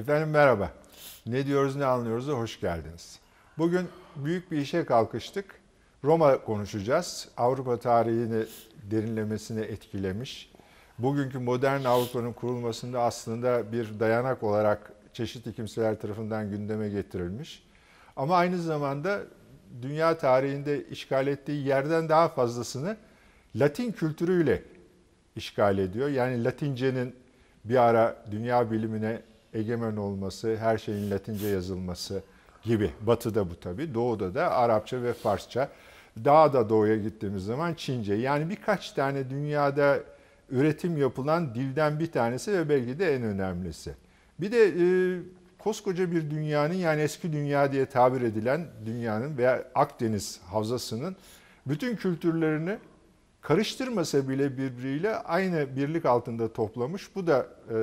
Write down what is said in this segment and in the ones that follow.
Efendim merhaba. Ne diyoruz ne anlıyoruz'a hoş geldiniz. Bugün büyük bir işe kalkıştık. Roma konuşacağız. Avrupa tarihini derinlemesine etkilemiş. Bugünkü modern Avrupa'nın kurulmasında aslında bir dayanak olarak çeşitli kimseler tarafından gündeme getirilmiş. Ama aynı zamanda dünya tarihinde işgal ettiği yerden daha fazlasını Latin kültürüyle işgal ediyor. Yani Latince'nin bir ara dünya bilimine egemen olması, her şeyin Latince yazılması gibi. Batı'da bu tabii. Doğu'da da Arapça ve Farsça. Daha da doğuya gittiğimiz zaman Çince. Yani birkaç tane dünyada üretim yapılan dilden bir tanesi ve belki de en önemlisi. Bir de e, koskoca bir dünyanın yani eski dünya diye tabir edilen dünyanın veya Akdeniz havzasının bütün kültürlerini karıştırmasa bile birbiriyle aynı birlik altında toplamış. Bu da e,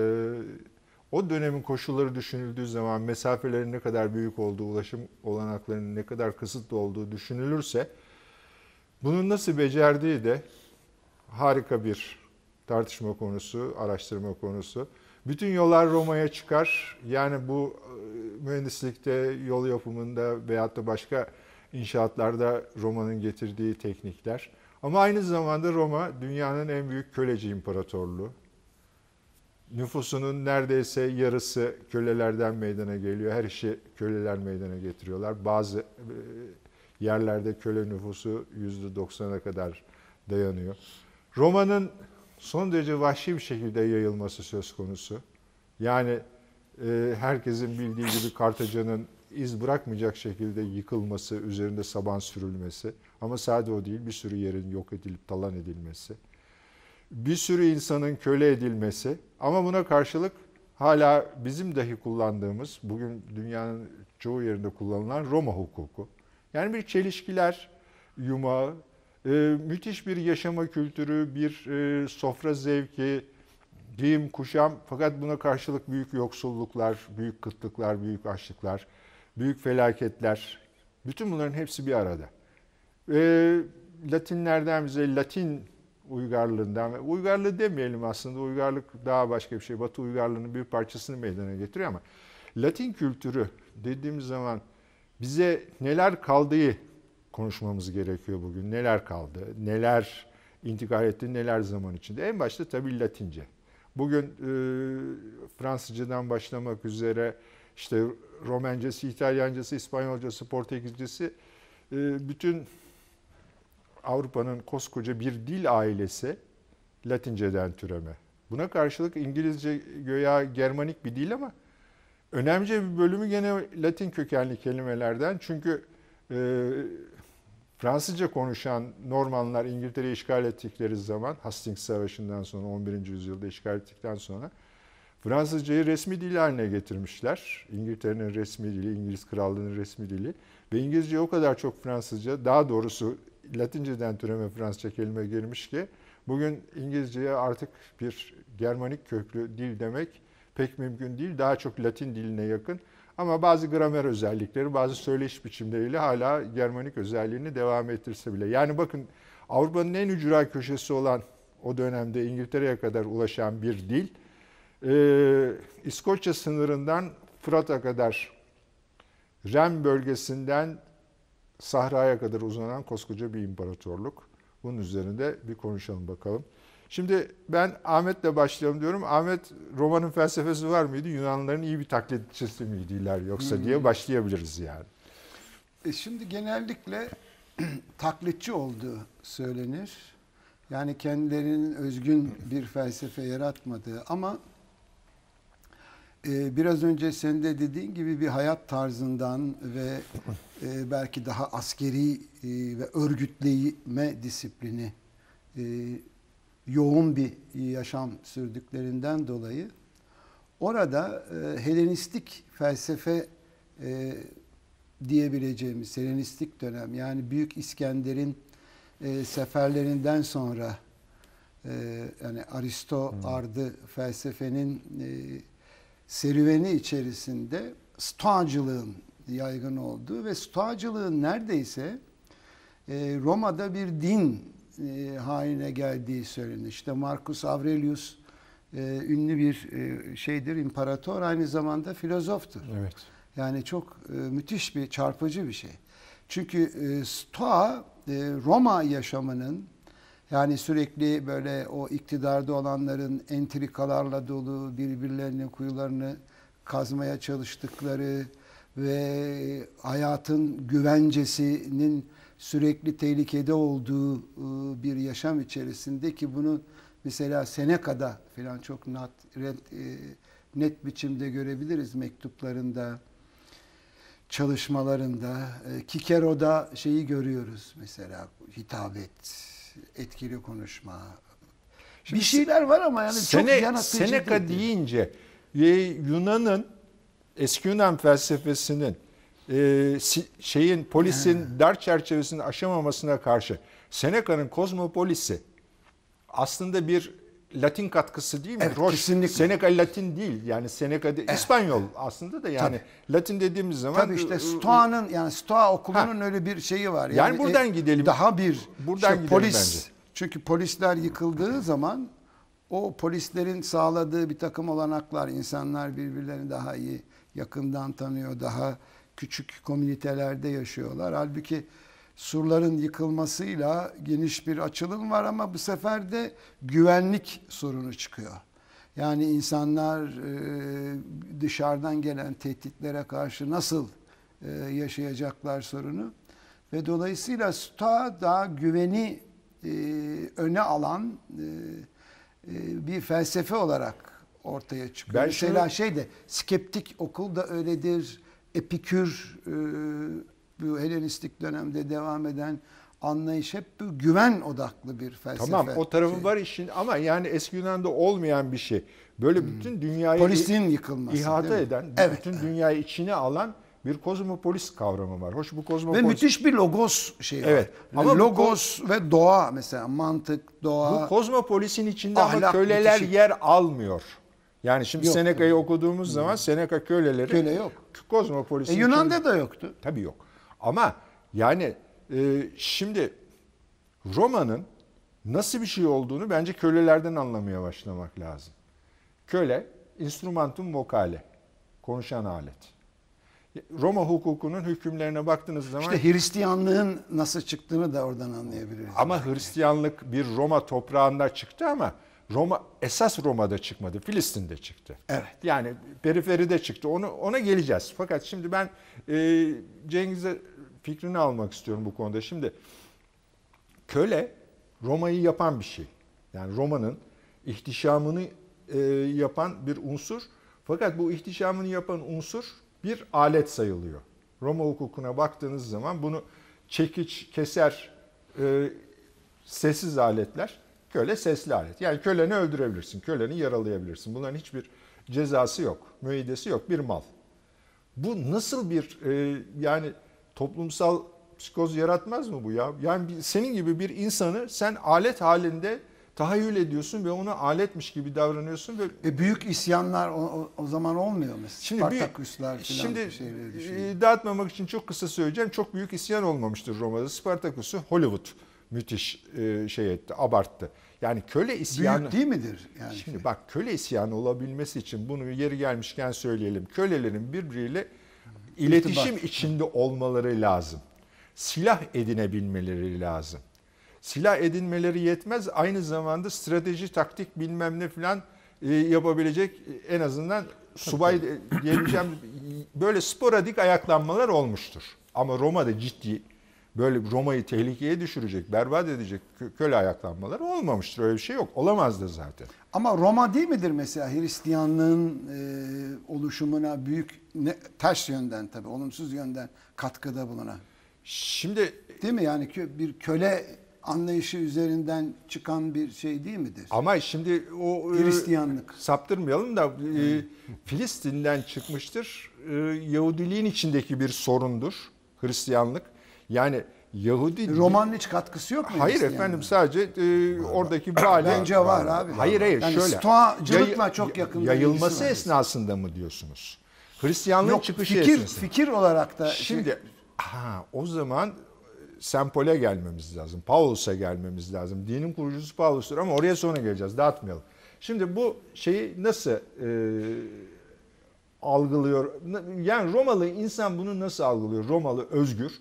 o dönemin koşulları düşünüldüğü zaman mesafelerin ne kadar büyük olduğu, ulaşım olanaklarının ne kadar kısıtlı olduğu düşünülürse bunun nasıl becerdiği de harika bir tartışma konusu, araştırma konusu. Bütün yollar Roma'ya çıkar. Yani bu e, mühendislikte, yol yapımında veyahut da başka inşaatlarda Roma'nın getirdiği teknikler. Ama aynı zamanda Roma dünyanın en büyük köleci imparatorluğu. Nüfusunun neredeyse yarısı kölelerden meydana geliyor. Her işi köleler meydana getiriyorlar. Bazı e, yerlerde köle nüfusu %90'a kadar dayanıyor. Roma'nın son derece vahşi bir şekilde yayılması söz konusu. Yani e, herkesin bildiği gibi Kartaca'nın iz bırakmayacak şekilde yıkılması, üzerinde saban sürülmesi. Ama sadece o değil, bir sürü yerin yok edilip talan edilmesi. Bir sürü insanın köle edilmesi. Ama buna karşılık hala bizim dahi kullandığımız, bugün dünyanın çoğu yerinde kullanılan Roma hukuku. Yani bir çelişkiler yumağı, e, müthiş bir yaşama kültürü, bir e, sofra zevki, giyim, kuşam fakat buna karşılık büyük yoksulluklar, büyük kıtlıklar, büyük açlıklar, büyük felaketler. Bütün bunların hepsi bir arada. E, Latinlerden bize Latin uygarlığından, uygarlığı demeyelim aslında, uygarlık daha başka bir şey. Batı uygarlığının bir parçasını meydana getiriyor ama Latin kültürü dediğimiz zaman bize neler kaldığı konuşmamız gerekiyor bugün. Neler kaldı, neler intikal etti, neler zaman içinde. En başta tabii Latince. Bugün e, Fransızcadan başlamak üzere işte Romencesi, İtalyancası, İspanyolcası, Portekizcesi e, bütün Avrupa'nın koskoca bir dil ailesi Latinceden türeme. Buna karşılık İngilizce göya Germanik bir dil ama önemli bir bölümü gene Latin kökenli kelimelerden. Çünkü e, Fransızca konuşan Normanlar İngiltere'yi işgal ettikleri zaman Hastings Savaşı'ndan sonra 11. yüzyılda işgal ettikten sonra Fransızcayı resmi dil haline getirmişler. İngiltere'nin resmi dili, İngiliz Krallığı'nın resmi dili. Ve İngilizce o kadar çok Fransızca, daha doğrusu Latinceden türeme Fransızca kelime girmiş ki bugün İngilizceye artık bir Germanik köklü dil demek pek mümkün değil. Daha çok Latin diline yakın. Ama bazı gramer özellikleri, bazı söyleyiş biçimleriyle hala Germanik özelliğini devam ettirse bile. Yani bakın Avrupa'nın en ücra köşesi olan o dönemde İngiltere'ye kadar ulaşan bir dil, e, İskoçya sınırından Fırat'a kadar Rem bölgesinden Sahra'ya kadar uzanan koskoca bir imparatorluk. Bunun üzerinde bir konuşalım bakalım. Şimdi ben Ahmet'le başlayalım diyorum. Ahmet romanın felsefesi var mıydı? Yunanlıların iyi bir taklitçisi miydiler yoksa hmm. diye başlayabiliriz yani. E şimdi genellikle taklitçi olduğu söylenir. Yani kendilerinin özgün bir felsefe yaratmadığı ama biraz önce senin de dediğin gibi bir hayat tarzından ve e, belki daha askeri e, ve örgütleme disiplini yoğun bir yaşam sürdüklerinden dolayı orada Helenistik felsefe diyebileceğimiz Helenistik dönem yani Büyük İskender'in seferlerinden sonra yani Aristo hmm. ardı felsefenin serüveni içerisinde Stoacılığın yaygın olduğu ve Stoacılığın neredeyse e, Roma'da bir din e, haline geldiği söylenir. İşte Marcus Aurelius e, ünlü bir e, şeydir, imparator aynı zamanda filozoftur. Evet. Yani çok e, müthiş bir çarpıcı bir şey. Çünkü e, Stoa e, Roma yaşamının yani sürekli böyle o iktidarda olanların entrikalarla dolu birbirlerinin kuyularını kazmaya çalıştıkları ve hayatın güvencesinin sürekli tehlikede olduğu e, bir yaşam içerisinde ki bunu mesela Seneca'da falan çok net, e, net biçimde görebiliriz mektuplarında, çalışmalarında. E, Kikero'da şeyi görüyoruz mesela hitabet, etkili konuşma. bir şeyler var ama yani Sene, çok yaratıcı Seneca değil. deyince e, Yunan'ın eski Yunan felsefesinin e, şeyin polisin dar çerçevesini aşamamasına karşı Seneca'nın kozmopolisi aslında bir Latin katkısı değil mi? Evet, Roş, kesinlikle. Seneca Latin değil. Yani Seneca de, İspanyol aslında da yani Latin dediğimiz zaman Tabii işte Stoa'nın yani Stoa okulunun Ha. öyle bir şeyi var. Yani buradan gidelim. Daha bir Buradan işte gidelim polis. bence. Çünkü polisler yıkıldığı zaman o polislerin sağladığı bir takım olanaklar insanlar birbirlerini daha iyi yakından tanıyor, daha küçük komünitelerde yaşıyorlar. Halbuki surların yıkılmasıyla geniş bir açılım var ama bu sefer de güvenlik sorunu çıkıyor. Yani insanlar e, dışarıdan gelen tehditlere karşı nasıl e, yaşayacaklar sorunu ve dolayısıyla Stoa daha güveni e, öne alan bir felsefe olarak ortaya çıkıyor. Ben Mesela şunu- şey de skeptik okul da öyledir. Epikür bu Helenistik dönemde devam eden anlayış hep bu güven odaklı bir felsefe. Tamam o tarafı Şey. var işin ama yani eski Yunan'da olmayan bir şey. Böyle bütün dünyayı Polisin yıkılması. ihata eden, Evet. bütün dünyayı içine alan bir kozmopolis kavramı var. Hoş bu Ve kozmopolis müthiş bir logos şeyi Evet. var. Ama bu logos ve doğa mesela mantık, doğa. bu kozmopolisin içinde ama ahlak köleler bitişik. yer almıyor. Yani şimdi Yok, Seneca'yı okuduğumuz zaman Seneca köleleri Köle yok. kozmopolisin E, içinde- Yunan'da da yoktu. Tabii yok. Ama yani e, şimdi Roma'nın nasıl bir şey olduğunu bence kölelerden anlamaya başlamak lazım. Köle, instrumentum vocale, konuşan alet. Roma hukukunun hükümlerine baktığınız zaman İşte Hristiyanlığın nasıl çıktığını da oradan anlayabiliriz. ama Hristiyanlık bir Roma toprağında çıktı ama Roma esas Roma'da çıkmadı, Filistin'de çıktı. Evet. Yani periferide çıktı. Onu ona geleceğiz. Fakat şimdi ben e, Cengiz'e fikrini almak istiyorum bu konuda. Şimdi köle Roma'yı yapan bir şey. Yani Roma'nın ihtişamını e, yapan bir unsur. Fakat bu ihtişamını yapan unsur bir alet sayılıyor. Roma hukukuna baktığınız zaman bunu çekiç, keser, e, sessiz aletler, köle sesli alet. Yani köleni öldürebilirsin, köleni yaralayabilirsin. Bunların hiçbir cezası yok, müeyyidesi yok, bir mal. Bu nasıl bir e, yani toplumsal psikoz yaratmaz mı bu ya? Yani bir- senin gibi bir insanı sen alet halinde tahayyül ediyorsun ve ona aletmiş gibi davranıyorsun ve E büyük isyanlar o, o, zaman olmuyor mesela. Şimdi Spartaküsler bir, falan şimdi şeyleri e, dağıtmamak için çok kısa söyleyeceğim. Çok büyük isyan olmamıştır Roma'da. Spartaküs'ü Hollywood müthiş e, şey etti, abarttı. Yani köle isyanı Büyük değil midir? Yani Şimdi bak köle isyanı olabilmesi için bunu yeri gelmişken söyleyelim. Kölelerin birbiriyle iletişim İrtibat. içinde olmaları lazım. Silah edinebilmeleri lazım. Silah edinmeleri yetmez. Aynı zamanda strateji, taktik bilmem ne filan e, yapabilecek e, en azından subay diyebileceğim böyle sporadik ayaklanmalar olmuştur. Ama Roma'da ciddi böyle Roma'yı tehlikeye düşürecek, berbat edecek kö- köle ayaklanmaları olmamıştır. Öyle bir şey yok. Olamaz da zaten. Ama Roma değil midir mesela Hristiyanlığın e, oluşumuna büyük ne, ters yönden tabii olumsuz yönden katkıda bulunan. Şimdi Değil mi? Yani bir köle anlayışı üzerinden çıkan bir şey değil midir? ama şimdi o e, Hristiyanlık. saptırmayalım da e, Filistin'den çıkmıştır. E, Yahudiliğin içindeki bir sorundur Hristiyanlık. Yani Yahudi Romanın hiç katkısı yok mu? Hayır efendim sadece e, oradaki bir aile. Bence var abi. Hayır hayır Yani şöyle. stoacılıkla Yayı- çok yakın Yayılması esnasında mı diyorsunuz? Hristiyanlığın Yok, çıkışı fikir, esnasında. fikir olarak da Şimdi ha, o zaman St. Paul'e gelmemiz lazım. Paulus'a gelmemiz lazım. Dinin kurucusu Paulus'tur ama oraya sonra geleceğiz. Dağıtmayalım. Şimdi bu şeyi nasıl e, algılıyor? Yani Romalı insan bunu nasıl algılıyor? Romalı özgür,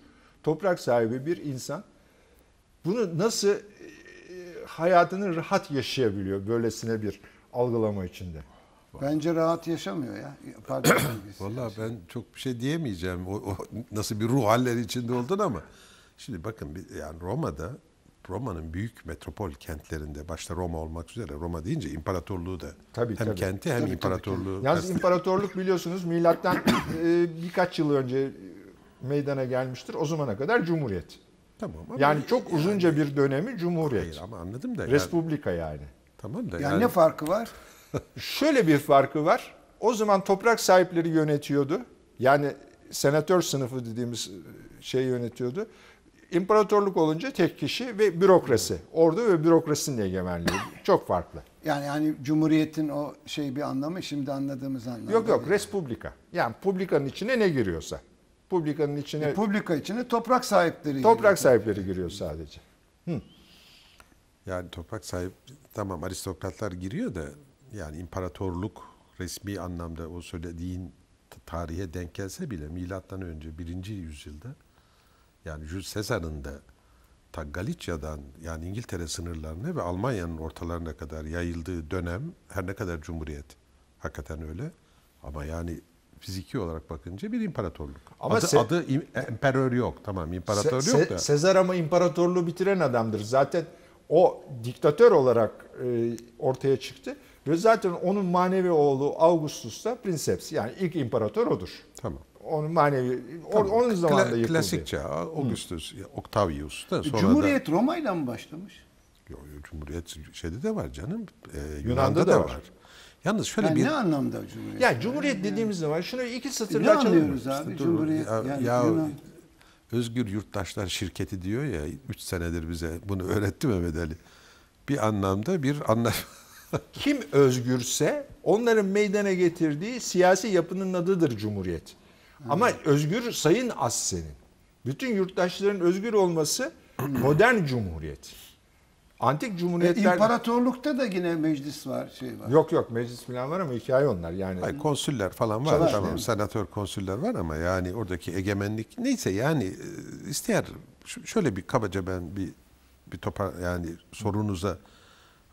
toprak sahibi bir insan. Bunu nasıl e, hayatını rahat yaşayabiliyor böylesine bir algılama içinde? Bence rahat yaşamıyor ya. Pardon. Vallahi ben çok bir şey diyemeyeceğim. O, o nasıl bir ruh halleri içinde oldun ama şimdi bakın yani Roma'da Roma'nın büyük metropol kentlerinde başta Roma olmak üzere Roma deyince imparatorluğu da Tabii, hem tabii. kenti hem Tabii, tabii, imparatorluğu Yalnız kastediyor. imparatorluk biliyorsunuz milattan e, birkaç yıl önce meydana gelmiştir. O zamana kadar cumhuriyet. Tamam ama Yani çok uzunca bir dönemi cumhuriyet. Hayır ama anladım da yani, Respublika yani. tamam da Yani, yani, ne farkı var? Şöyle bir farkı var. O zaman toprak sahipleri yönetiyordu. Yani senatör sınıfı dediğimiz şey yönetiyordu. İmparatorluk olunca tek kişi ve bürokrasi. Ordu ve bürokrasinin egemenliği. Çok farklı. Yani yani Cumhuriyet'in o şey bir anlamı şimdi anladığımız anlamda. Yok yok değil. respublika. Yani publikanın içine ne giriyorsa. Publikanın içine Republika içine toprak sahipleri. toprak giriyor. sahipleri giriyor sadece. yani toprak sahip tamam aristokratlar giriyor da yani imparatorluk resmi anlamda o söylediğin tarihe denk gelse bile milattan önce birinci yüzyılda yani Jules Caesar'ın da ta Galicia'dan yani İngiltere sınırlarına ve Almanya'nın ortalarına kadar yayıldığı dönem her ne kadar cumhuriyet hakikaten öyle ama yani fiziki olarak bakınca bir imparatorluk. Ama adı, se- adı im- emperör yok tamam imparator Se- yok da. Sezar ama imparatorluğu bitiren adamdır. Zaten o diktatör olarak e, ortaya çıktı. Ve zaten onun manevi oğlu Augustus da princeps. Yani ilk imparator odur. Tamam. Onun manevi, Tamam. onun zamanında Kla- yıkıldı. Klasik çağ, Augustus, Octavius da sonra Cumhuriyet Roma ile mi başlamış? da... Yo, yo, Cumhuriyet şeyde de var canım. Ee, Yunan'da, Yunan'da da, da var. var. Yalnız şöyle Yani bir... ne anlamda Cumhuriyet? Yani Cumhuriyet dediğimiz zaman şunu iki ne satırda açalım. anlıyoruz abi? Dur, Cumhuriyet ya, yani ya Yunan- Özgür Yurttaşlar Şirketi diyor ya 3 senedir bize bunu öğretti Mehmet Ali. Bir anlamda bir anlaşma. Kim özgürse onların meydana getirdiği siyasi yapının adıdır Cumhuriyet. Ama özgür sayın az senin. Bütün yurttaşların özgür olması modern cumhuriyet. Antik E, cumhuriyetler... İmparatorlukta da yine meclis var, şey var. Yok yok meclis falan var ama hikaye onlar yani. Hayır, konsüller falan var Var, tamam senatör konsüller var ama yani oradaki egemenlik neyse yani e, isteyer ş- şöyle bir kabaca ben bir bir topa yani sorunuza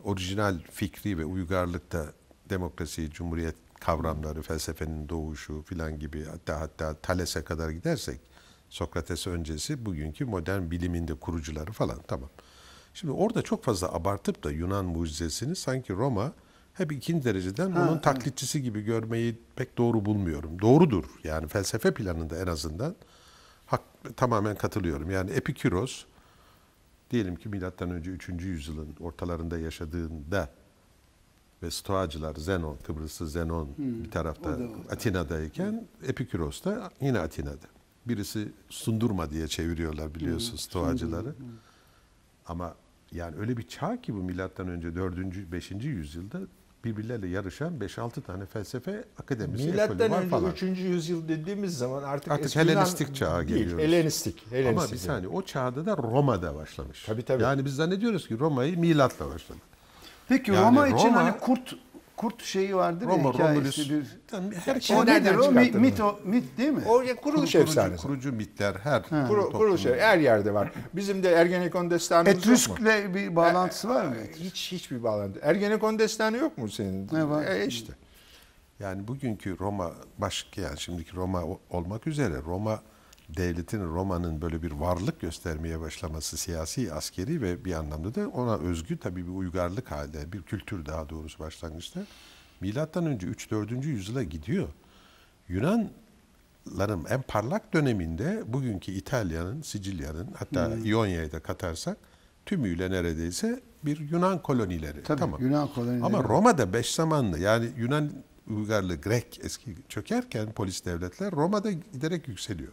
orijinal fikri ve uygarlıkta demokrasi, cumhuriyet kavramları, felsefenin doğuşu filan gibi hatta hatta Thales'e kadar gidersek Sokrates öncesi bugünkü modern bilimin de kurucuları falan tamam. Şimdi orada çok fazla abartıp da Yunan mucizesini sanki Roma hep ikinci dereceden onun taklitçisi gibi görmeyi pek doğru bulmuyorum. Doğrudur yani felsefe planında en azından hak, tamamen katılıyorum. Yani Epikuros diyelim ki milattan önce 3. yüzyılın ortalarında yaşadığında ve Stoacılar Zenon, Kıbrıslı Zenon bir tarafta o da orada. Atina'dayken Epikuros da yine Atina'da. Birisi Sundurma diye çeviriyorlar biliyorsun Stoacıları. Ama yani öyle bir çağ ki bu milattan önce 4. 5. yüzyılda birbirleriyle yarışan 5-6 tane felsefe akademisi Milattan önce falan. 3. yüzyıl dediğimiz zaman artık, Artık eski Yunan Helenistik çağa değil, geliyoruz. Helenistik. Helenistik Ama bir saniye o çağda da Roma'da başlamış. Tabii, tabii. Yani biz zannediyoruz ki Roma'yı milatla başladı. Peki Yani Roma için Roma- hani kurt kurt şeyi vardır Roma, ya hikayesi Romulus. bir. Yani her O şey Şimdi nedir o? Mi- mit o mit değil mi? O ya kuruluş kurucu, efsanesi. kurucu mitler her Kuru- toplumda. kuruluş her yerde var. Bizim de Ergenekon destanımız yok mu? Etrüsk'le bir bağlantısı var mı? Hiç hiçbir bağlantı. Ergenekon destanı yok mu senin? Ne var? E işte. Yani bugünkü Roma başka yani şimdiki Roma o- olmak üzere Roma devletin Roma'nın böyle bir varlık göstermeye başlaması siyasi, askeri ve bir anlamda da ona özgü tabii bir uygarlık halde, bir kültür daha doğrusu başlangıçta. Milattan önce 3-4. yüzyıla gidiyor. Yunanların en parlak döneminde bugünkü İtalya'nın, Sicilya'nın hatta İonya'yı da katarsak tümüyle neredeyse bir Yunan kolonileri. Tabii, tamam. Yunan kolonileri. Ama Roma'da beş zamanlı yani Yunan uygarlığı Grek eski çökerken polis devletler Roma'da giderek yükseliyor.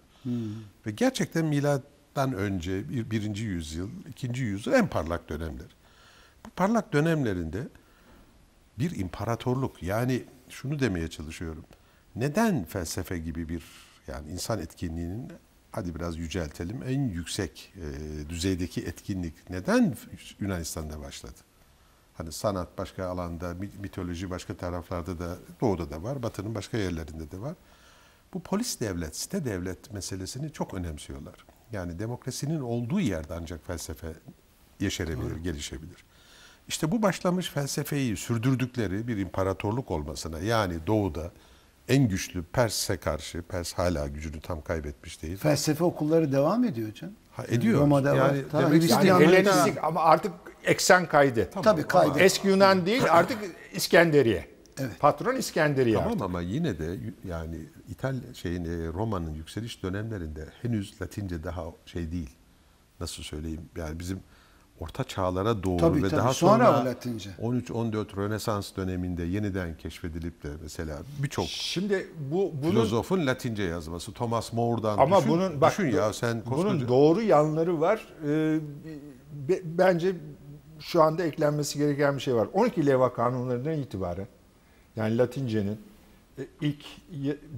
Ve gerçekten milattan önce bir, birinci yüzyıl, ikinci yüzyıl en parlak dönemler. Bu parlak dönemlerinde bir imparatorluk yani şunu demeye çalışıyorum. Neden felsefe gibi bir yani insan etkinliğinin hadi biraz yüceltelim en yüksek e, düzeydeki etkinlik neden Yunanistan'da başladı? Hani sanat başka alanda, mi- mitoloji başka taraflarda da, doğuda da var, batının başka yerlerinde de var. Bu polis devlet, site devlet meselesini çok önemsiyorlar. Yani demokrasinin olduğu yerde ancak felsefe yeşerebilir, gelişebilir. İşte bu başlamış felsefeyi sürdürdükleri bir imparatorluk olmasına yani doğuda en güçlü Pers'e karşı, Pers hala gücünü tam kaybetmiş değil. Felsefe okulları devam ediyor canım. Ha, ediyor. Roma'da var. Yani Ta demek- Yani Helenistik ama artık eksen kaydı. Tabii kaydı. Eski Yunan değil artık İskenderiye. Evet. Patron İskenderiye Tamam artık. ama yine de yani İtal şeyin e, Roma'nın yükseliş dönemlerinde henüz Latince daha şey değil. Nasıl söyleyeyim? Yani bizim orta çağlara doğru Tabii, ve tabii. daha Sonra sonra, Latince. 13-14 Rönesans döneminde yeniden keşfedilip de mesela birçok Şimdi bu bunun filozofun Latince yazması Thomas More'dan ama düşün, bunun bak düşün ya sen bunun koskoca doğru yanları var. Ee, be- bence şu anda eklenmesi gereken bir şey var. 12 leva kanunlarından itibaren yani Latince'nin e, ilk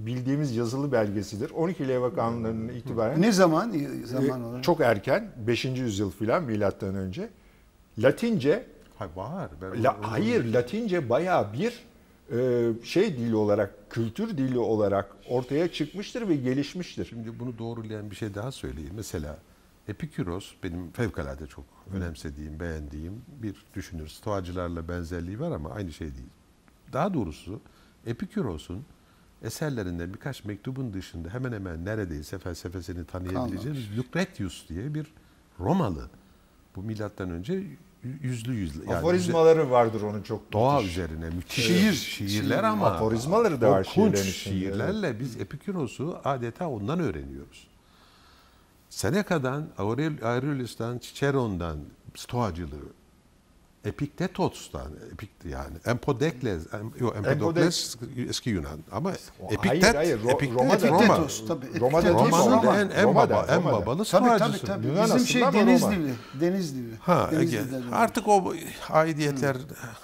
bildiğimiz yazılı belgesidir. 12 leva kanunlarından itibaren Ne zaman e, zaman olarak? çok erken 5. yüzyıl filan milattan önce Latince Hayır, var. Ben La, hayır Latince bayağı bir e, şey dili olarak, kültür dili olarak ortaya çıkmıştır ve gelişmiştir. Şimdi bunu doğrulayan bir şey daha söyleyeyim. Mesela Epikuros benim fevkalade çok önemsediğim, beğendiğim bir düşünür. Stoacılarla benzerliği var ama aynı şey değil. Daha doğrusu Epikuros'un eserlerinden birkaç mektubun dışında hemen hemen neredeyse felsefesini tanıyabileceğimiz Lucretius diye bir Romalı. Bu milattan önce yüzlü yüzlü. yani Aforizmaları vardır onun çok doğa müthiş. üzerine müthiş Şiir, şiirler şiir. ama Aforizmaları da var şiirlerin içinde, şiirlerle biz Epikuros'u adeta ondan öğreniyoruz. Seneca'dan, Aurel- Aurelius'tan, Cicero'ndan Stoacılığı, Epiktetos'tan, Epik yani Empedokles, em, yok Empedokles eski Yunan ama Epiktet, hayır, hayır, Ro- Epiktet Roma'da- Roma. Epiktetos, tabii. Roma'da? Roma'nın Roma. en, en, Roma'da, baba, en babalı Tabii tabii tabii. Yunan Bizim şey ama Denizlili. Denizlili. Ha, Denizli'de artık o aidiyetler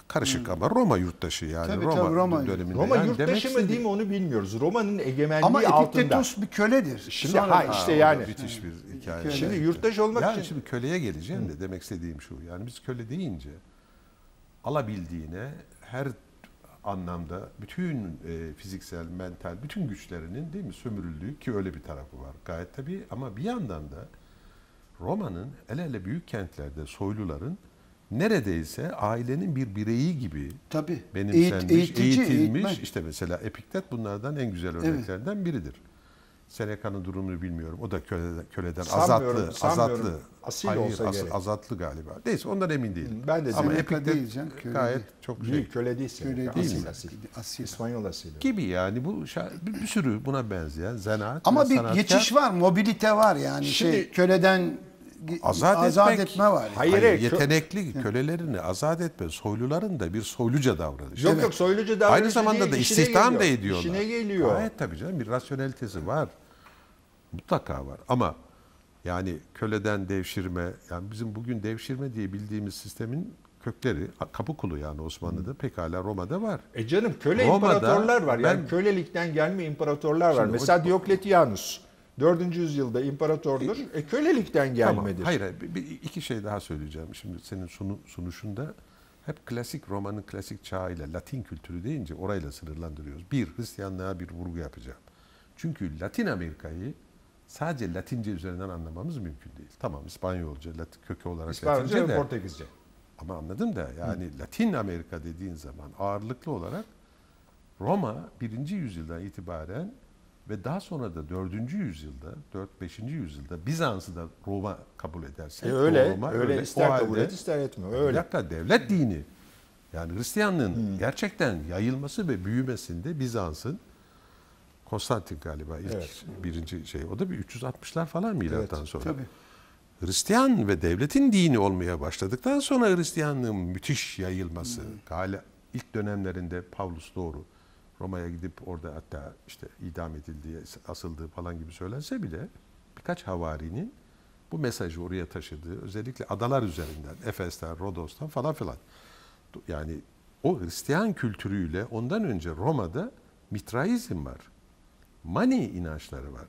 karışık ama Roma yurttaşı yani Tabii, Roma, tabii, Roma. döneminde. Roma yani yurttaşı demek mı değil mi onu bilmiyoruz. Roma'nın egemenliği Ama altında. Epiktetos bir köledir. Şimdi Sonra- ha işte yani. müthiş bir hikaye. Köle. Şimdi yurttaş olmak yani için şimdi köleye geleceğim de demek istediğim şu. Yani biz köle deyince alabildiğine her anlamda bütün e, fiziksel, mental, bütün güçlerinin değil mi sömürüldüğü ki öyle bir tarafı var gayet tabii ama bir yandan da Roma'nın hele hele büyük kentlerde soyluların neredeyse ailenin bir bireyi gibi Tabii. benimsenmiş, Eğit- eğitici, eğitilmiş. eğitmen. işte mesela Epiktet bunlardan en güzel örneklerden biridir. Seneca'nın durumunu bilmiyorum. O da köleden, köleden Sanmıyorum, azatlı, sanmıyorum. azatlı. Asil Hayır, olsa as- gerek. azatlı galiba. Neyse ondan emin değilim. Ben de Ama Epiktet değil canım, köle gayet değil. çok şey. değil köle değil. Köle değil Asil asil. Asil. İspanyol asili. Gibi yani bu bir, bir sürü buna benzeyen zanaat Ama bir sanatkar- geçiş var, mobilite var yani Şimdi- şey köleden Azat azat, etmek- etme var. Hayır, Hayır, yetenekli kölelerini azat etme, soyluların da bir soyluca davranışı. Yok Evet. yok soylucu davranışı Aynı zamanda değil, da istihdam da geliyor. ediyorlar. İşine geliyor. Gayet tabii canım bir rasyonelitesi var. Mutlaka var ama yani köleden devşirme yani bizim bugün devşirme diye bildiğimiz sistemin kökleri kapı kulu yani Osmanlı'da pekala Roma'da var. E canım köle Roma'da imparatorlar var. Yani ben- kölelikten gelme imparatorlar var. Şimdi o- Mesela Diokletianus 4. yüzyılda imparatordur. E kölelikten Tamam. gelmedir. Hayır, hayır bir, bir- iki şey daha söyleyeceğim. Şimdi senin sunu, sunuşunda hep klasik Roma'nın klasik çağıyla Latin kültürü deyince orayla sınırlandırıyoruz. Bir, Hristiyanlığa bir vurgu yapacağım. Çünkü Latin Amerika'yı sadece Latince üzerinden anlamamız mümkün değil. Tamam İspanyolca, Latin kökü olarak İspanyolca Latince ve de. Portekizce. Ama anladım da yani Latin Amerika dediğin zaman ağırlıklı olarak Roma 1. yüzyıldan itibaren ve daha sonra da 4. yüzyılda, 4-5. yüzyılda Bizans'ı da Roma kabul ederse. E öyle, Roma öyle, O ister kabul halde- et ister etme. Bir Öyle. dakika devlet dini. Yani Hristiyanlığın gerçekten yayılması ve büyümesinde Bizans'ın Konstantin galiba ilk Evet. birinci şey. O da bir 360'lar falan milattan Evet, sonra. Tabii. Hristiyan ve devletin dini olmaya başladıktan sonra Hristiyanlığın müthiş yayılması. Hala ilk dönemlerinde Pavlus doğru Roma'ya gidip orada hatta işte idam edildiği, asıldığı falan gibi söylense bile birkaç havarinin bu mesajı oraya taşıdığı özellikle adalar üzerinden Efes'ten, Rodos'tan falan filan. Yani o Hristiyan kültürüyle ondan önce Roma'da mitraizm var. Mani inançları var.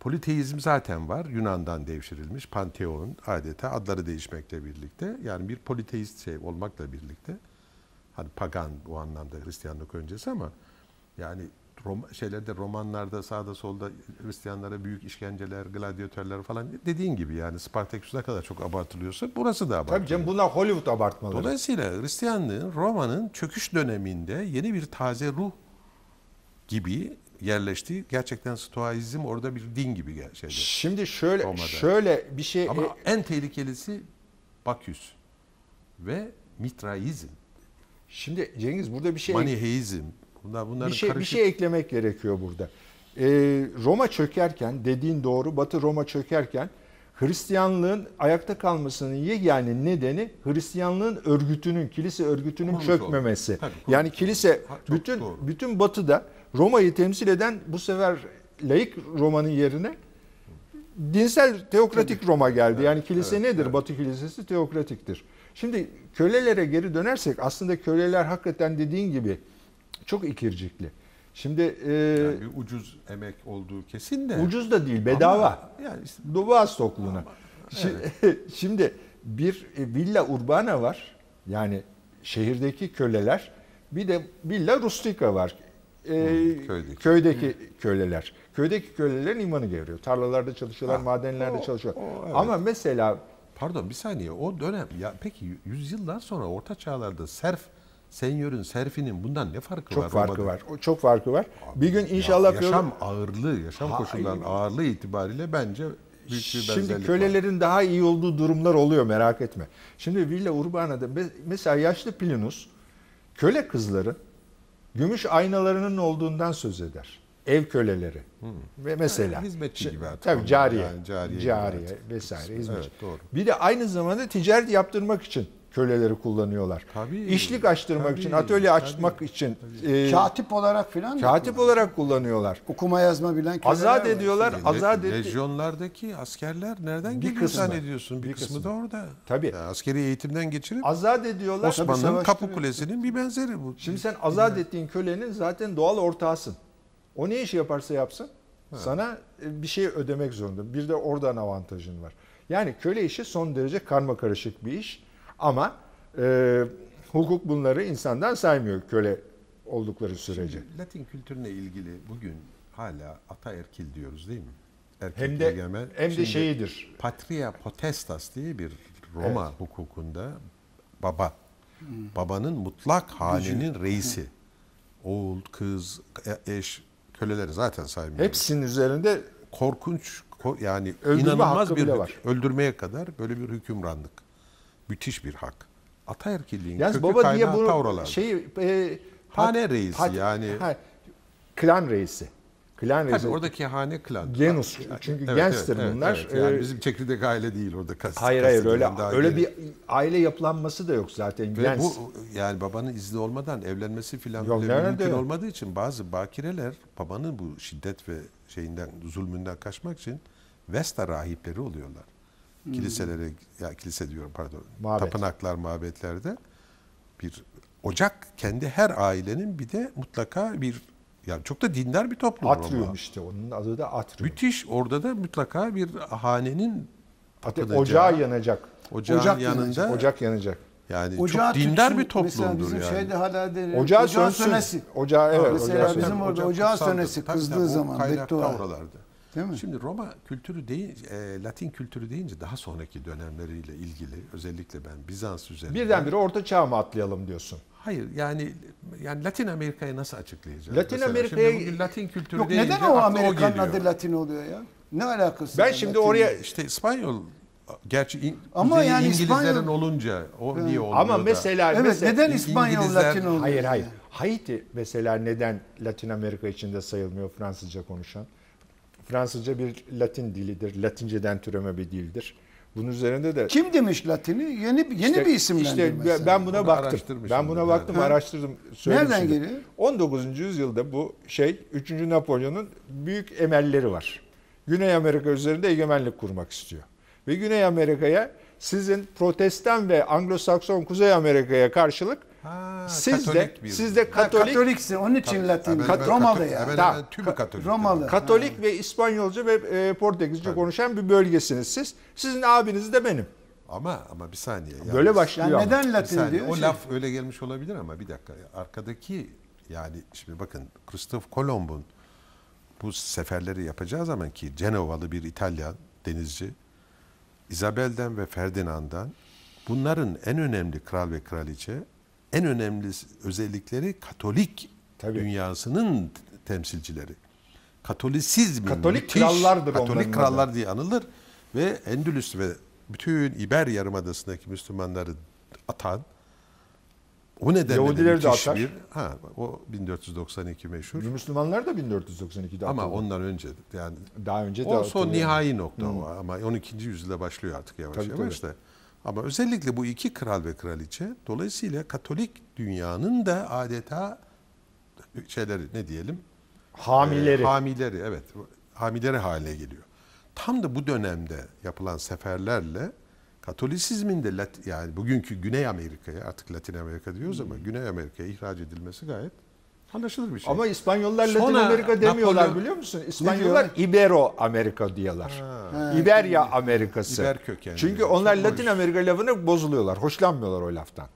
Politeizm zaten var. Yunan'dan devşirilmiş. Panteon adeta adları değişmekle birlikte. Yani bir politeist şey olmakla birlikte. Hani pagan bu anlamda Hristiyanlık öncesi ama yani Rom, şeylerde romanlarda sağda solda Hristiyanlara büyük işkenceler, gladyatörler falan dediğin gibi yani Spartaküs ne kadar çok abartılıyorsa burası da abartılıyor. Tabii canım bunlar Hollywood abartmaları. Dolayısıyla Hristiyanlığın Roma'nın çöküş döneminde yeni bir taze ruh gibi yerleştiği gerçekten Stoizm orada bir din gibi şeyde. Şimdi şöyle Roma'da. şöyle bir şey Ama e, en tehlikelisi Baküs ve Mitraizm, şimdi Cengiz burada bir şey Maniheizm. Bunlar bunların bir şey bir karışık şey eklemek gerekiyor burada. Ee, Roma çökerken dediğin doğru Batı Roma çökerken Hristiyanlığın ayakta kalmasının yegane nedeni Hristiyanlığın örgütünün, kilise örgütünün Kurmuş çökmemesi. Tabii, kurmuş yani kilise Ha, bütün doğru. bütün Batı'da Roma'yı temsil eden bu sefer laik Roma'nın yerine dinsel teokratik Roma geldi. yani kilise evet, nedir? evet. Batı kilisesi teokratiktir. Şimdi kölelere geri dönersek aslında köleler hakikaten dediğin gibi çok ikircikli. Şimdi e, Yani bir ucuz emek olduğu kesin de. ucuz da değil, bedava. Ama yani işte Boğaz tokluğuna. Şi- Şimdi bir e, villa urbana var. Yani şehirdeki köleler. Bir de villa rustica var. Ee, köydeki. köydeki köleler. Köydeki kölelerin imanı geliyor. Tarlalarda çalışıyorlar, Ha, madenlerde o- çalışıyorlar. o, evet. Ama mesela Pardon bir saniye o dönem ya peki yüzyıllar sonra orta çağlarda serf senyörün serfinin bundan ne farkı çok var? farkı Roma'da? var. O çok farkı var. Bir gün inşallah Ya yaşam ağırlığı, yaşam Ha, koşullarının ağırlığı itibariyle bence büyük bir Şimdi benzerlik var. kölelerin daha iyi olduğu durumlar oluyor merak etme. Şimdi Villa Urbana'da me- mesela yaşlı Plinus köle kızların gümüş aynalarının olduğundan söz eder. Ev köleleri. Ve mesela Yani hizmetçi gibi artık Tabii cariye. yani cariye cariye, vesaire hizmetçi. Evet, doğru. Bir de aynı zamanda ticaret yaptırmak için köleleri kullanıyorlar. Tabii, İşlik açtırmak tabii, için, atölye açmak için e, Katip olarak filan. katip olarak kullanıyorlar. Okuma yazma bilen köleler Azat var. ediyorlar, Le- azat etti. Lejyonlardaki askerler nereden Bir geliyor kısmı. zannediyorsun? Bir, Bir kısmı, kısmı. da orada. Tabii. Yani askeri eğitimden geçirip Azat ediyorlar. Osmanlı'nın. Kapı Kulesi'nin bir benzeri bu. Şimdi sen azat ettiğin kölenin zaten doğal ortağısın. O ne işi yaparsa yapsın sana e, bir şey ödemek zorunda. Bir de oradan avantajın var. Yani köle işi son derece karma karışık bir iş ama e, hukuk bunları insandan saymıyor köle oldukları sürece. Latin kültürüne ilgili bugün hala ataerkil diyoruz değil mi? Erkek Hem de egemen. hem de Şimdi şeyidir. Patria potestas diye bir Roma hukukunda baba. Babanın mutlak hanenin reisi. Oğul, kız, e- eş, köleleri zaten saymıyoruz. Hepsinin üzerinde korkunç ko- yani Öldürme inanılmaz bir var. öldürmeye kadar böyle bir hükümranlık. Müthiş bir hak. Ataerkilliğin yalnız kökü baba diye bunu tavralar. şey e, Hane reisi pat- yani. ha, klan reisi. Klan reisi. Tabii oradaki hane klan. Genus. Çünkü gangster bunlar. Yani Ee, bizim çekirdek aile değil orada. Kast, Hayır hayır öyle öyle geri. bir aile yapılanması da yok zaten. Ve Gens. bu yani babanın izni olmadan evlenmesi filan Yok, mümkün yok? olmadığı için bazı bakireler babanın bu şiddet ve şeyinden zulmünden kaçmak için Vesta rahipleri oluyorlar. Kiliselere ya kilise diyorum pardon. Mabet. Tapınaklar, mabetlerde bir ocak kendi her ailenin bir de mutlaka bir yani çok da dindar bir toplum Atrium işte onun adı da Atrium. Müthiş orada da mutlaka bir hanenin tapınacağı, ocağı yanacak. ocağın Ocak yanında yanacak. Ocak yanacak. yani Ocağı çok dindar tütsün. bir toplumdur Mesela bizim yani. şeyde hala denir. Ocağı sönsün. sönesi. Ocağı evet. Mesela ocağı bizim sönsün. orada ocağı sönesi kızdığı tabii, zaman kaynakta beddua. oralarda. Değil mi? Şimdi Roma kültürü değil, e, Latin kültürü deyince daha sonraki dönemleriyle ilgili özellikle ben Bizans üzerinde. Birdenbire orta çağa mı atlayalım diyorsun? Hayır yani yani Latin Amerika'yı nasıl açıklayacağız? Latin Mesela Amerika'ya- Latin kültürü Yok deyince neden o akla Amerikan geliyor. adı Latin oluyor ya? Ne alakası Ben var şimdi Latin'le? oraya İşte İspanyol gerçi in, Ama yani İngilizlerin İspanyol- olunca o niye olmuyor Ama da? mesela Evet mesela neden İspanyol İngilizler- Latin oluyor? Hayır hayır. yani? Haiti mesela neden Latin Amerika içinde sayılmıyor Fransızca konuşan? Fransızca bir Latin dilidir. Latinceden türeme bir dildir. Bunun üzerinde de Kim demiş Latin'i? Yeni yeni İşte- bir isimlendirme. işte ben buna Onu baktım. Ben buna yani. baktım, Ha. araştırdım. Nereden geliyor? 19. yüzyılda bu şey 3. Napolyon'un büyük emelleri var. Güney Amerika üzerinde egemenlik kurmak istiyor. Ve Güney Amerika'ya sizin Protestan ve Anglo-Sakson Kuzey Amerika'ya karşılık Ha, siz de bir- siz de Ha, Katolik Katoliksin onun için Latin. Hemen Romalı yani. Tamam. hemen tümü Katolik. Romalı. Katolik ve İspanyolca ve e, Portekizce konuşan bir bölgesiniz siz. Sizin abiniz de benim. Ama ama bir saniye. yalnız- Böyle başlıyor Yani neden Latin saniye, diyor? O Şey- laf öyle gelmiş olabilir ama bir dakika. Arkadaki yani şimdi bakın Christoph Kolomb'un bu seferleri yapacağı zaman ki Cenovalı bir İtalyan denizci Isabel'den ve Ferdinand'dan bunların en önemli kral ve kraliçe en önemli özellikleri Katolik Tabii. dünyasının temsilcileri. Katolisizmin Katolik müthiş- krallardır Katolik adı. krallar diye anılır ve Endülüs ve bütün İber Yarımadası'ndaki Müslümanları atan o nedenle de Yahudileri de atar. bir ha o 1492 meşhur. Müslümanlar da 1492'de Ama atıldı. ondan önce yani daha önce de o son nihai nokta o ama 12. yüzyılda başlıyor artık yavaş Tabii, yavaş da. Ama özellikle bu iki kral ve kraliçe dolayısıyla Katolik dünyanın da adeta şeyleri ne diyelim hamileri. e, hamileri evet. Hamileri haline geliyor. Tam da bu dönemde yapılan seferlerle Katolisizmin de Lat- yani bugünkü Güney Amerika'ya artık Latin Amerika diyoruz ama Güney Amerika'ya ihraç edilmesi gayet anlaşılır bir şey. Ama İspanyollar Latin Sonra Amerika demiyorlar Napolyon- biliyor musun? İspanyollar diyor? Ibero Amerika diyorlar. Ha, İberya Amerikası. İber kökenli. Çünkü onlar Çok Latin hoş. Amerika lafını bozuluyorlar. Hoşlanmıyorlar o laftan.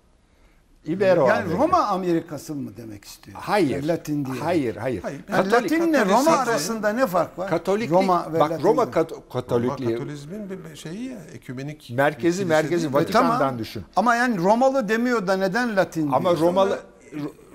Ibero Yani Amerika. Roma Amerikası mı demek istiyor? Hayır. Yani Latin diye. Hayır, hayır. Hayır. Yani Katolik- Latinle Katolik- Roma Katolik- arasında ne fark var? Katoliklik, Roma ve bak Latin'de. Roma kat- Roma Katolikliği Katolizmin bir şeyi ya ekümenik merkezi merkezi? Vatikan'dan Tamam. düşün. Ama yani Romalı demiyor da neden Latin diyor? Ama Romalı Ro-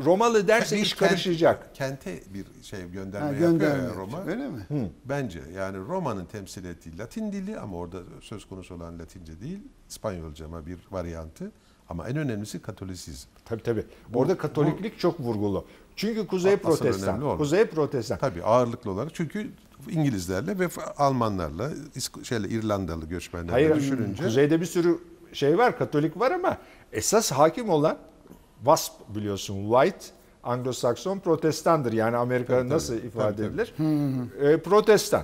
Romalı derse Bir iş kent- karışacak. Kente bir şey gönderme Ha, yapıyor gönderme ya yapıyor. Roma. Öyle mi? Bence yani Roma'nın temsil ettiği Latin dili ama orada söz konusu olan Latince değil, İspanyolca ama bir varyantı. Ama en önemlisi Katolisizm. Tabii tabii. Orada Katoliklik çok vurgulu. Çünkü Kuzey Asıl Protestan. Kuzey Protestan. Tabii ağırlıklı olarak çünkü İngilizlerle ve Almanlarla, şeyle İrlandalı göçmenlerle Hayır, düşününce kuzeyde bir sürü şey var, Katolik var ama esas hakim olan WASP biliyorsun, White Anglo-Sakson Protestandır. Yani Amerika Tabii, nasıl tabii. ifade Tabii, edilir? E, protestan.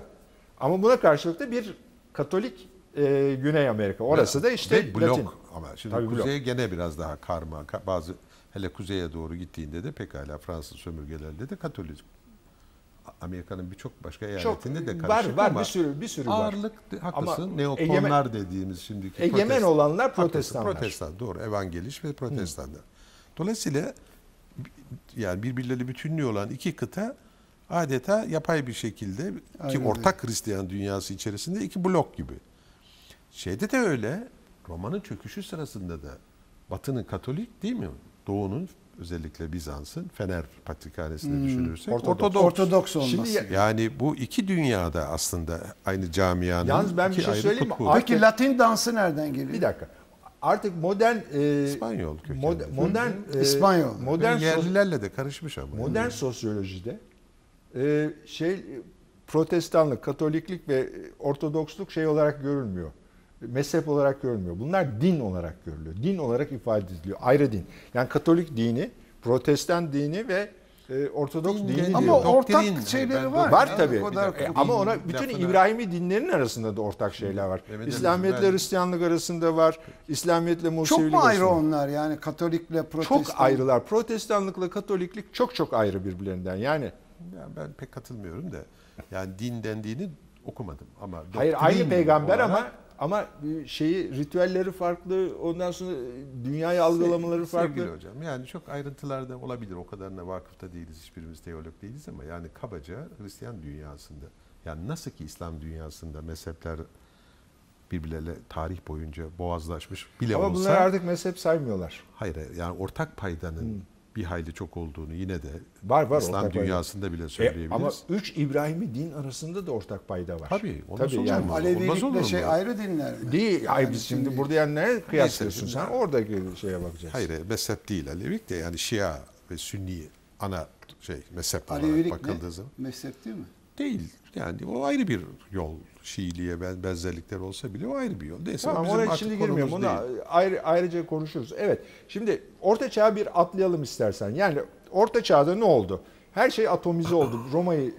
Ama buna karşılık da bir Katolik e, Güney Amerika. Orası da işte blok Latin. ama şimdi Tabii blok. kuzeye gene biraz daha karma. Ka- Bazı hele kuzeye doğru gittiğinde de pekala Fransız sömürgelerde de Katolik. Amerika'nın birçok başka Çok eyaletinde de var karışık var ama bir sürü bir sürü var. ağırlık de- haklısın. Ama Neokonlar egemen- dediğimiz şimdiki Egemen protest- olanlar protestanlar. Protestan doğru. Evangeliş ve protestanlar. Dolayısıyla yani birbirleri bütünlüğü olan iki kıta adeta yapay bir şekilde ki Aynen öyle. ortak Hristiyan dünyası içerisinde iki blok gibi. Şeyde de öyle. Roma'nın çöküşü sırasında da Batı'nın Katolik değil mi? Doğu'nun özellikle Bizans'ın Fener Patrikhanesi'ni düşünürsek Ortodoks. Ortodoks. Ortodoks olması. Şimdi ya- Yani bu iki dünyada aslında aynı camianın Yalnız ben bir şey ayrı söyleyeyim mi? Peki Latin dansı nereden geliyor? Bir dakika. Artık modern e, İspanyol kökenli. mod- modern e, İspanyol. modern Ve yerlilerle de karışmış ama. Modern sosyolojide e, şey protestanlık, katoliklik ve ortodoksluk şey olarak görülmüyor. Mezhep olarak görülmüyor. Bunlar din olarak görülüyor. Din olarak ifade ediliyor. Ayrı din. Yani katolik dini, protestan dini ve e, ortodoks Din dini diyor. Ama Doktrin, ortak hani şeyleri ben- var. Var ya, tabii. E, ama ona bütün İbrahimi dinlerin arasında da ortak şeyler var. Ali İslamiyetle ben- Hristiyanlık arasında var. İslamiyetle Çok Musevilik mu ayrı arasında. onlar yani Katolikle Protestan? Çok ayrılar. Protestanlıkla Katoliklik çok çok ayrı birbirlerinden. Yani Ya ben pek katılmıyorum da. Yani din dendiğini okumadım ama hayır doktrin aynı peygamber olarak- ama ama şeyi ritüelleri farklı. Ondan sonra dünyayı algılamaları Sevgili farklı. hocam yani çok ayrıntılarda olabilir. O kadarına vakıfta değiliz. Hiçbirimiz teolog değiliz ama yani kabaca Hristiyan dünyasında yani nasıl ki İslam dünyasında mezhepler birbirleriyle tarih boyunca boğazlaşmış bile Ama olsa bunları artık mezhep saymıyorlar. hayır yani ortak paydanın bir hayli çok olduğunu yine de Var var İslam ortak payda. dünyasında bile E, söyleyebiliriz. ama üç İbrahimi din arasında da ortak payda var. Tabii, ondan Tabii yani. Alevilikle mu? şey ayrı dinler mi? Değil. Yani biz şimdi burada yani ne kıyaslıyorsun şimdi- sen? Oradaki şeye bakacaksın. Hayır mezhep değil Alevilik de yani Şia ve Sünni ana şey mezhep olarak Alevilik bakıldığı ne? zaman. Mezhep değil mi? Değil. Yani o ayrı bir yol. Şiiliğe ben benzerlikler olsa bile o ayrı bir yol. Neyse Tamam artık şimdi girmiyorum. Ona ayrı, ayrıca konuşuruz. Evet. Şimdi orta çağı bir atlayalım istersen. Yani orta çağda ne oldu? Her şey atomize oldu. Roma'yı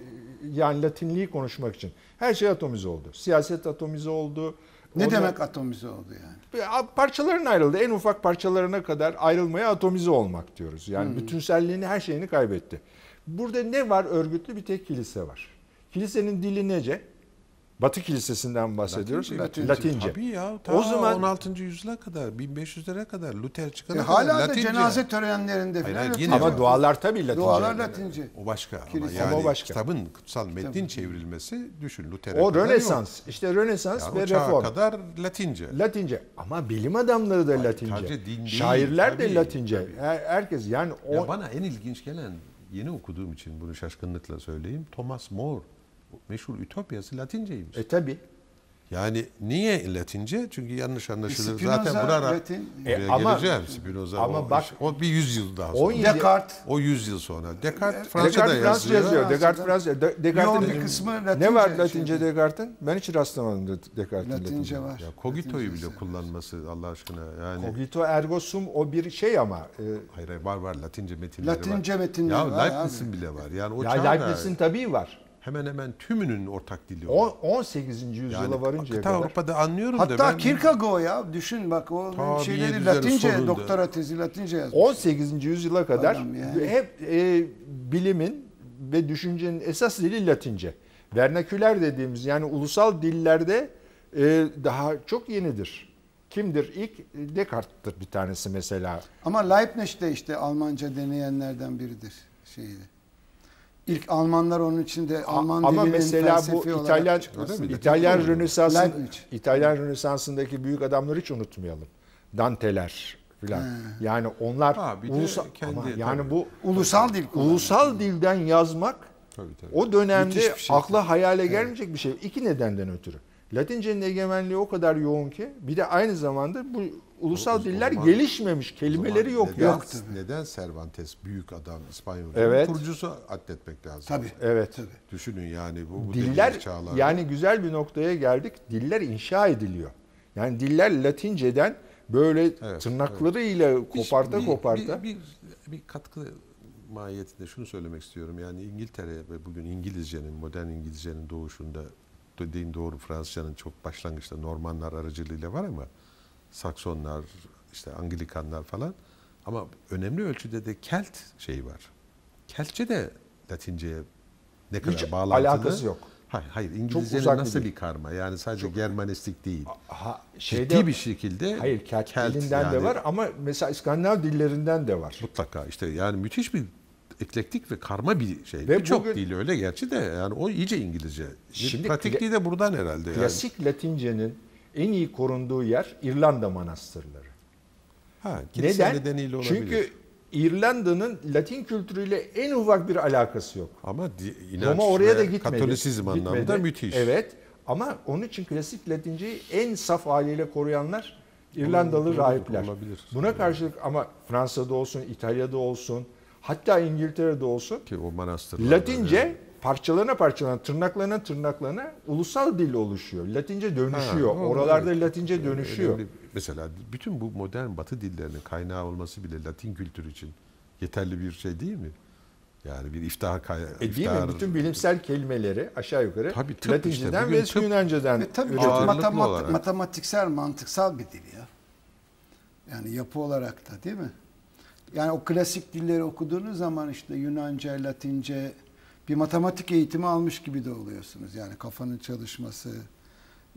yani Latinliği konuşmak için. Her şey atomize oldu. Siyaset atomize oldu. Ne Ondan- demek atomize oldu yani? parçaların ayrıldı. En ufak parçalarına kadar ayrılmaya atomize olmak diyoruz. Yani Hmm. bütünselliğini, her şeyini kaybetti. Burada ne var örgütlü? Bir tek kilise var. Kilisenin dili nece? Batı kilisesinden bahsediyoruz. Latince. Latince. Tabii ya. Ta O zaman 16. yüzyıla kadar, 1500'lere kadar Luther çıkana E, kadar hala da Latince. cenaze törenlerinde Hayır, falan hayır, yine ama dualar tabii Latince. Dualar Latince. O başka ama Kilise. yani Ama o başka. kitabın kutsal metnin Tabii. çevrilmesi düşün Luther'e O kadar Rönesans. İşte Rönesans yok. ve Yani o çağa Reform. kadar Latince. Latince. Ama bilim adamları da Latince. sadece din değil, Şairler de tabii, Latince. tabii. Her- Herkes yani o Ya bana en ilginç gelen yeni okuduğum için bunu şaşkınlıkla söyleyeyim. Thomas More meşhur Ütopyası Latinceymiş. e tabi. Yani niye Latince? Çünkü yanlış anlaşılır. Spinoza, Zaten buna Latin. buraya E, ama- geleceğim Spinoza. ama o, bak- o bir yüzyıl daha sonra. 17 Descartes. O yüzyıl sonra. Descartes Fransa'da Descartes Fransızca yazıyor. yazıyor. Descartes Fransızca. Fransızca. De- Yoğun Descartes'in bir kısmı ne Latince var şey. Latince Descartes'in? Ben hiç rastlamadım de- Descartes'in Latince Latince. var. Ya Cogito'yu Latince bile kullanması Allah aşkına yani. Cogito ergo sum o bir şey ama. e, Hayır hayır var var Latince metinleri Latince var. metinleri ya var Leibniz'in abi. bile var. Yani o ya Leibniz'in tabii var. Hemen hemen tümünün ortak dili o. O 18. yüzyıla yani varıncaya kadar. Avrupa'da anlıyorum da Hatta ben Kierkegaard ya düşün bak o Tabii, şeyleri Latince soruldu. doktora tezi Latince yazmış. 18. yüzyıla kadar yani. hep e, bilimin ve düşüncenin esas dili Latince. Vernaküler dediğimiz yani ulusal dillerde e, daha çok yenidir. Kimdir? İlk Descartes'tir bir tanesi mesela. Ama Leibniz de işte Almanca deneyenlerden biridir şeydi. İlk Almanlar onun için de Alman Ama dilinin mesela bu İtalyan? İtalyan? Rönesans'ın. İtalyan Rönesans'ındaki büyük adamları hiç unutmayalım. Danteler filan. Yani onlar Ha, ulusal kendi- ama yani tabii. bu Ulusal dil ulusal dilden yazmak Tabii, tabii. o dönemde şey. akla hayale gelmeyecek bir şey. İki nedenden ötürü. Latince'nin egemenliği o kadar yoğun ki bir de aynı zamanda bu ulusal O- o diller zaman- gelişmemiş. Kelimeleri yok neden, ya. Yok tabii. Neden Cervantes büyük adam İspanyol Evet. kurucusu adletmek lazım. Tabii. Evet. Düşünün yani bu, bu Diller çağlarda. yani güzel bir noktaya geldik. Diller inşa ediliyor. Yani diller Latince'den böyle Evet, tırnaklarıyla Bir- koparta bir, koparta. Bir, bir, bir katkı mahiyetinde şunu söylemek istiyorum. Yani İngiltere ve bugün İngilizcenin, modern İngilizcenin doğuşunda dediğin doğru Fransızcanın çok başlangıçta Normanlar aracılığıyla var ama Saksonlar, işte Anglikanlar falan ama önemli ölçüde de Kelt şeyi var. Keltçe de Latince'ye ne kadar Hiç bağlantılı. alakası yok. Hayır, hayır İngilizcenin bir nasıl dil. bir karma? Yani sadece Germanistik değil. Ha, Ciddi bir şekilde Hayır Kelt, Kelt dilinden de yani- var ama mesela İskandinav dillerinden de var. Mutlaka işte yani müthiş bir eklektik ve karma bir şey. Ve Birçok bugün- dil öyle gerçi de yani o iyice İngilizce. Şimdi pratikliği de buradan herhalde. Yani. Klasik Latince'nin en iyi korunduğu yer İrlanda manastırları. Ha, Neden? nedeniyle olabilir. Çünkü İrlanda'nın Latin kültürüyle en ufak bir alakası yok. ama inanç Roma oraya da gitmedi. Katolisizm Gitmedi. anlamında müthiş. Evet. Ama onun için klasik Latinceyi en saf haliyle koruyanlar İrlandalı Olabilir, rahipler. olabilir. Buna karşılık ama Fransa'da olsun, İtalya'da olsun, hatta İngiltere'de olsun Ki o manastırlar. Latince parçalarına parçalarına, tırnaklarına tırnaklarına ulusal dil oluşuyor. Latince dönüşüyor. Ha, Oralarda evet. Latince dönüşüyor. Önemli. Mesela bütün bu modern batı dillerinin kaynağı olması bile Latin kültürü için yeterli bir şey değil mi? Yani bir iftihar kaynağı. E değil mi? Bütün bilimsel kelimeleri aşağı yukarı Tabii tıp Latinceden işte. ve tıp- Yunanca'dan Ve tabii üretiyor. çok Ağırlıklı matemat- olarak. matematiksel, mantıksal bir dil ya. Yani yapı olarak da değil mi? Yani o klasik dilleri okuduğunuz zaman işte Yunanca, Latince bir matematik eğitimi almış gibi de oluyorsunuz. Yani kafanın çalışması,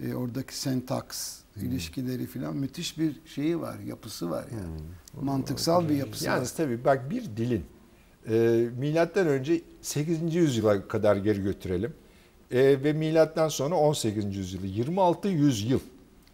e, oradaki sentaks, Hmm. ilişkileri filan müthiş bir şeyi var, yapısı var yani. Mantıksal bir yapısı var. Yalnız tabii bak bir dilin e, milattan önce 8. yüzyıla kadar geri götürelim. E, ve milattan sonra 18. yüzyılı 26 yüzyıl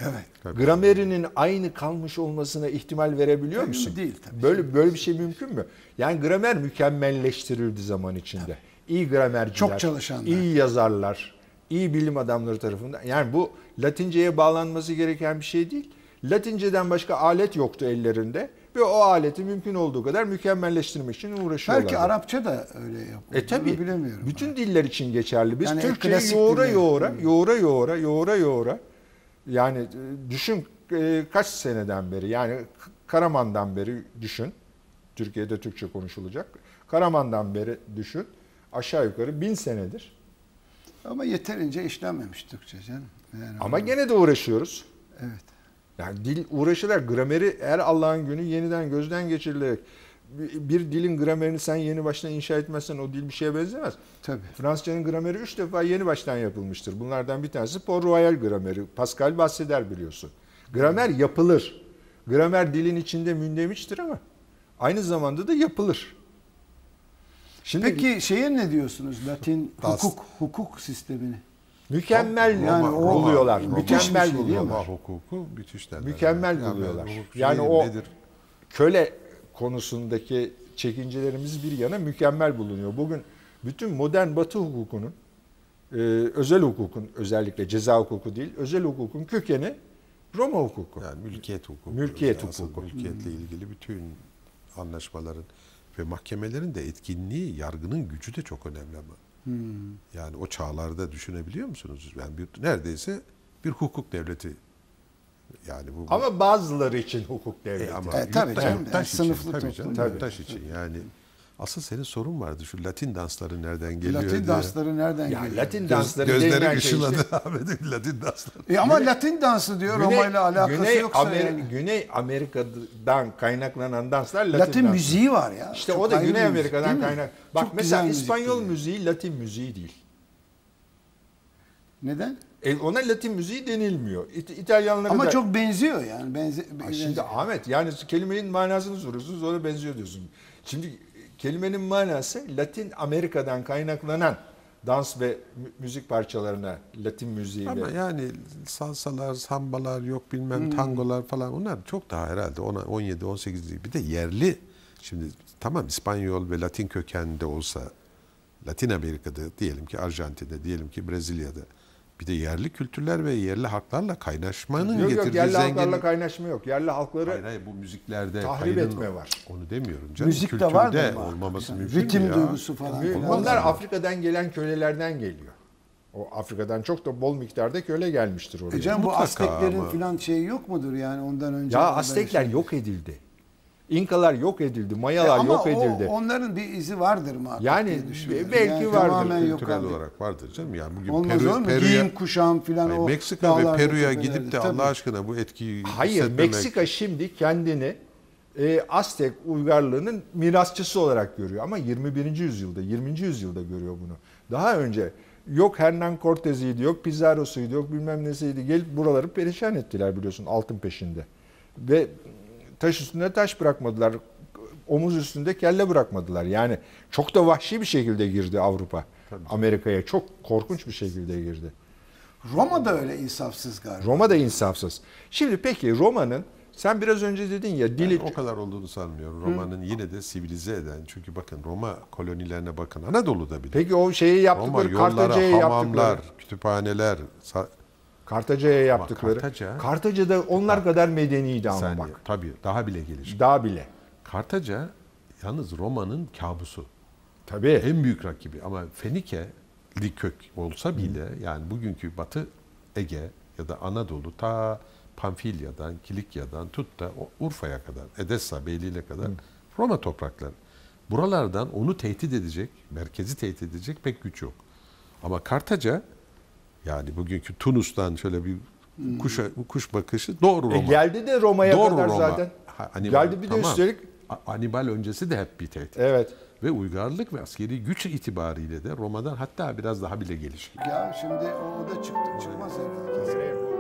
Evet. Tabii. gramerinin aynı kalmış olmasına ihtimal verebiliyor Mümkün musun? değil tabii. Böyle böyle bir şey mümkün mü? Yani gramer mükemmelleştirildi zaman içinde. İyi gramerciler, Çok çalışanlar. iyi yazarlar, iyi bilim adamları tarafından. Yani bu Latinceye bağlanması gereken bir şey değil. Latinceden başka alet yoktu ellerinde ve o aleti mümkün olduğu kadar mükemmelleştirmek için uğraşıyorlar. Belki Arapça da öyle yapıyor. E tabi. bilemiyorum. Bütün diller için geçerli. Biz Yani Türkçeyi klasik yoğura diller. yoğura, Hmm. yoğura yoğura, yoğura yoğura. Yani e, düşün e, kaç seneden beri yani Karaman'dan beri düşün. Türkiye'de Türkçe konuşulacak. Karaman'dan beri düşün. Aşağı yukarı bin senedir. Ama yeterince işlenmemiş Türkçe canım. Yani Ama o- gene de uğraşıyoruz. Evet. Yani dil uğraşırlar. Grameri her Allah'ın günü yeniden gözden geçirilerek bir, dilin gramerini sen yeni baştan inşa etmezsen o dil bir şeye benzemez. Tabii. Fransızcanın grameri üç defa yeni baştan yapılmıştır. Bunlardan bir tanesi Port Royal grameri. Pascal bahseder biliyorsun. Gramer yapılır. Gramer dilin içinde mündemiştir ama aynı zamanda da yapılır. Şimdi Peki şeye ne diyorsunuz? Latin Das- hukuk hukuk sistemini. mükemmel Yani o- buluyorlar. Roma- mükemmel şey buluyorlar. Roma hukuku müthiş derler. Mükemmel Yani buluyorlar. Yani değilim, o- nedir? köle konusundaki çekincelerimiz bir yana mükemmel bulunuyor. Bugün bütün modern batı hukukunun, e, özel hukukun özellikle ceza hukuku değil, özel hukukun kökeni Roma hukuku. Yani mülkiyet hukuku. Mülkiyet Asıl hukuku. Mülkiyetle ilgili bütün anlaşmaların ve mahkemelerin de etkinliği, yargının gücü de çok önemli ama. Yani o çağlarda düşünebiliyor musunuz? Yani bir, neredeyse bir hukuk devleti. Yani bu Ama bazıları için hukuk devleti. E ama E, tabii yurtta- canım, yurttaş yani için, sınıflı tabii canım, Tabii. yurttaş için yani. Asıl senin sorun vardı şu Latin dansları nereden geliyor Latin diye. dansları nereden ya geliyor? Latin Göz- dansları gözleri denilen şey ışıladı işte- Ahmet'in Latin dansları. E ama Güney- Latin dansı diyor Güney- Roma ile alakası Güney, yoksa Amer- yani. Güney Amerika'dan kaynaklanan danslar Latin, Latin, dansı. müziği var ya. İşte Çok o da Güney müzik, Amerika'dan kaynak. Bak Çok mesela müzik İspanyol değil. müziği Latin müziği değil. Neden? E, ona Latin müziği denilmiyor. İt- İtalyanlara Ama da... çok benziyor yani. Benze, benze- Şimdi Ahmet yani kelimenin manasını soruyorsunuz ona benziyor diyorsun. Şimdi kelimenin manası Latin Amerika'dan kaynaklanan dans ve mü- müzik parçalarına Latin müziği Ama yani salsalar, sambalar, yok bilmem Hmm. tangolar falan onlar çok daha herhalde ona 17 18 değil. Bir de yerli şimdi tamam İspanyol ve Latin kökenli olsa Latin Amerika'da diyelim ki Arjantin'de diyelim ki Brezilya'da bir de yerli kültürler ve yerli halklarla kaynaşmanın yok getirdiği yok yerli halklarla kaynaşma yok. Yerli halkları Hayır hayır bu müziklerde Tahrip kaydın- etme var. Onu demiyorum canım. Müzik de Kültürde var ama. olmaması Yani mümkün mü Ritim ya? duygusu falan. Filan. onlar Afrika'dan gelen kölelerden geliyor. O Afrika'dan çok da bol miktarda köle gelmiştir oraya. E canım bu Mutlaka Azteklerin ama. filan şeyi yok mudur yani ondan önce? ya Aztekler şey- yok edildi. İnkalar yok edildi, E Mayalar ama yok o- edildi. onların bir izi vardır muhakkak Yani belki vardır tamamen yok abi. olarak vardır canım. Yani bugün Olmaz Peru, olur? Peru'ya- Giyim kuşam filan o Meksika ve Peru'ya gidip de Tabii. Allah aşkına bu etkiyi Hayır, hissetmemek- Meksika şimdi kendini e, Aztek uygarlığının mirasçısı olarak görüyor. Ama 21. yüzyılda, 20. yüzyılda görüyor bunu. Daha önce yok Hernan Cortez'iydi, yok Pizarro'suydu, yok bilmem nesiydi. Gelip buraları perişan ettiler biliyorsun altın peşinde. Ve taş üstünde taş bırakmadılar. Omuz üstünde kelle bırakmadılar. Yani çok da vahşi bir şekilde girdi Avrupa. Amerika'ya çok korkunç bir şekilde girdi. Roma da öyle insafsız galiba. Roma da insafsız. Şimdi peki Roma'nın sen biraz önce dedin ya dili Ben o kadar olduğunu sanmıyorum. Roma'nın yine de sivilize eden çünkü bakın Roma kolonilerine bakın Anadolu'da bile. Peki o şeyi Roma yaptıkları yollara, Kartaca'ya hamamlar, yaptıkları. kütüphaneler, sa- Kartaca'ya yaptıkları. Kartaca- Kartaca'da onlar kadar medeniydi ama saniye, bak. tabii daha bile gelişmiş. Daha bile. Kartaca yalnız Roma'nın kabusu. Tabii. En büyük rakibi ama Fenike'li kök olsa bile yani bugünkü Batı Ege ya da Anadolu ta Pamfilya'dan, Kilikya'dan tut da Urfa'ya kadar, Edessa, Beyliği'ne kadar Roma toprakları. Buralardan onu tehdit edecek, merkezi tehdit edecek pek güç yok. Ama Kartaca yani bugünkü Tunus'tan şöyle bir kuş kuş bakışı doğru Roma. E geldi de Roma'ya doğru kadar Roma. zaten. Ha, Hannibal, geldi bir de tamam. üstelik A- Hannibal öncesi de hep bir tehdit. evet. Ve uygarlık ve askeri güç itibariyle de Roma'dan hatta biraz daha bile gelişkin. Ya şimdi o, o da çıktı çıkmaz herhalde.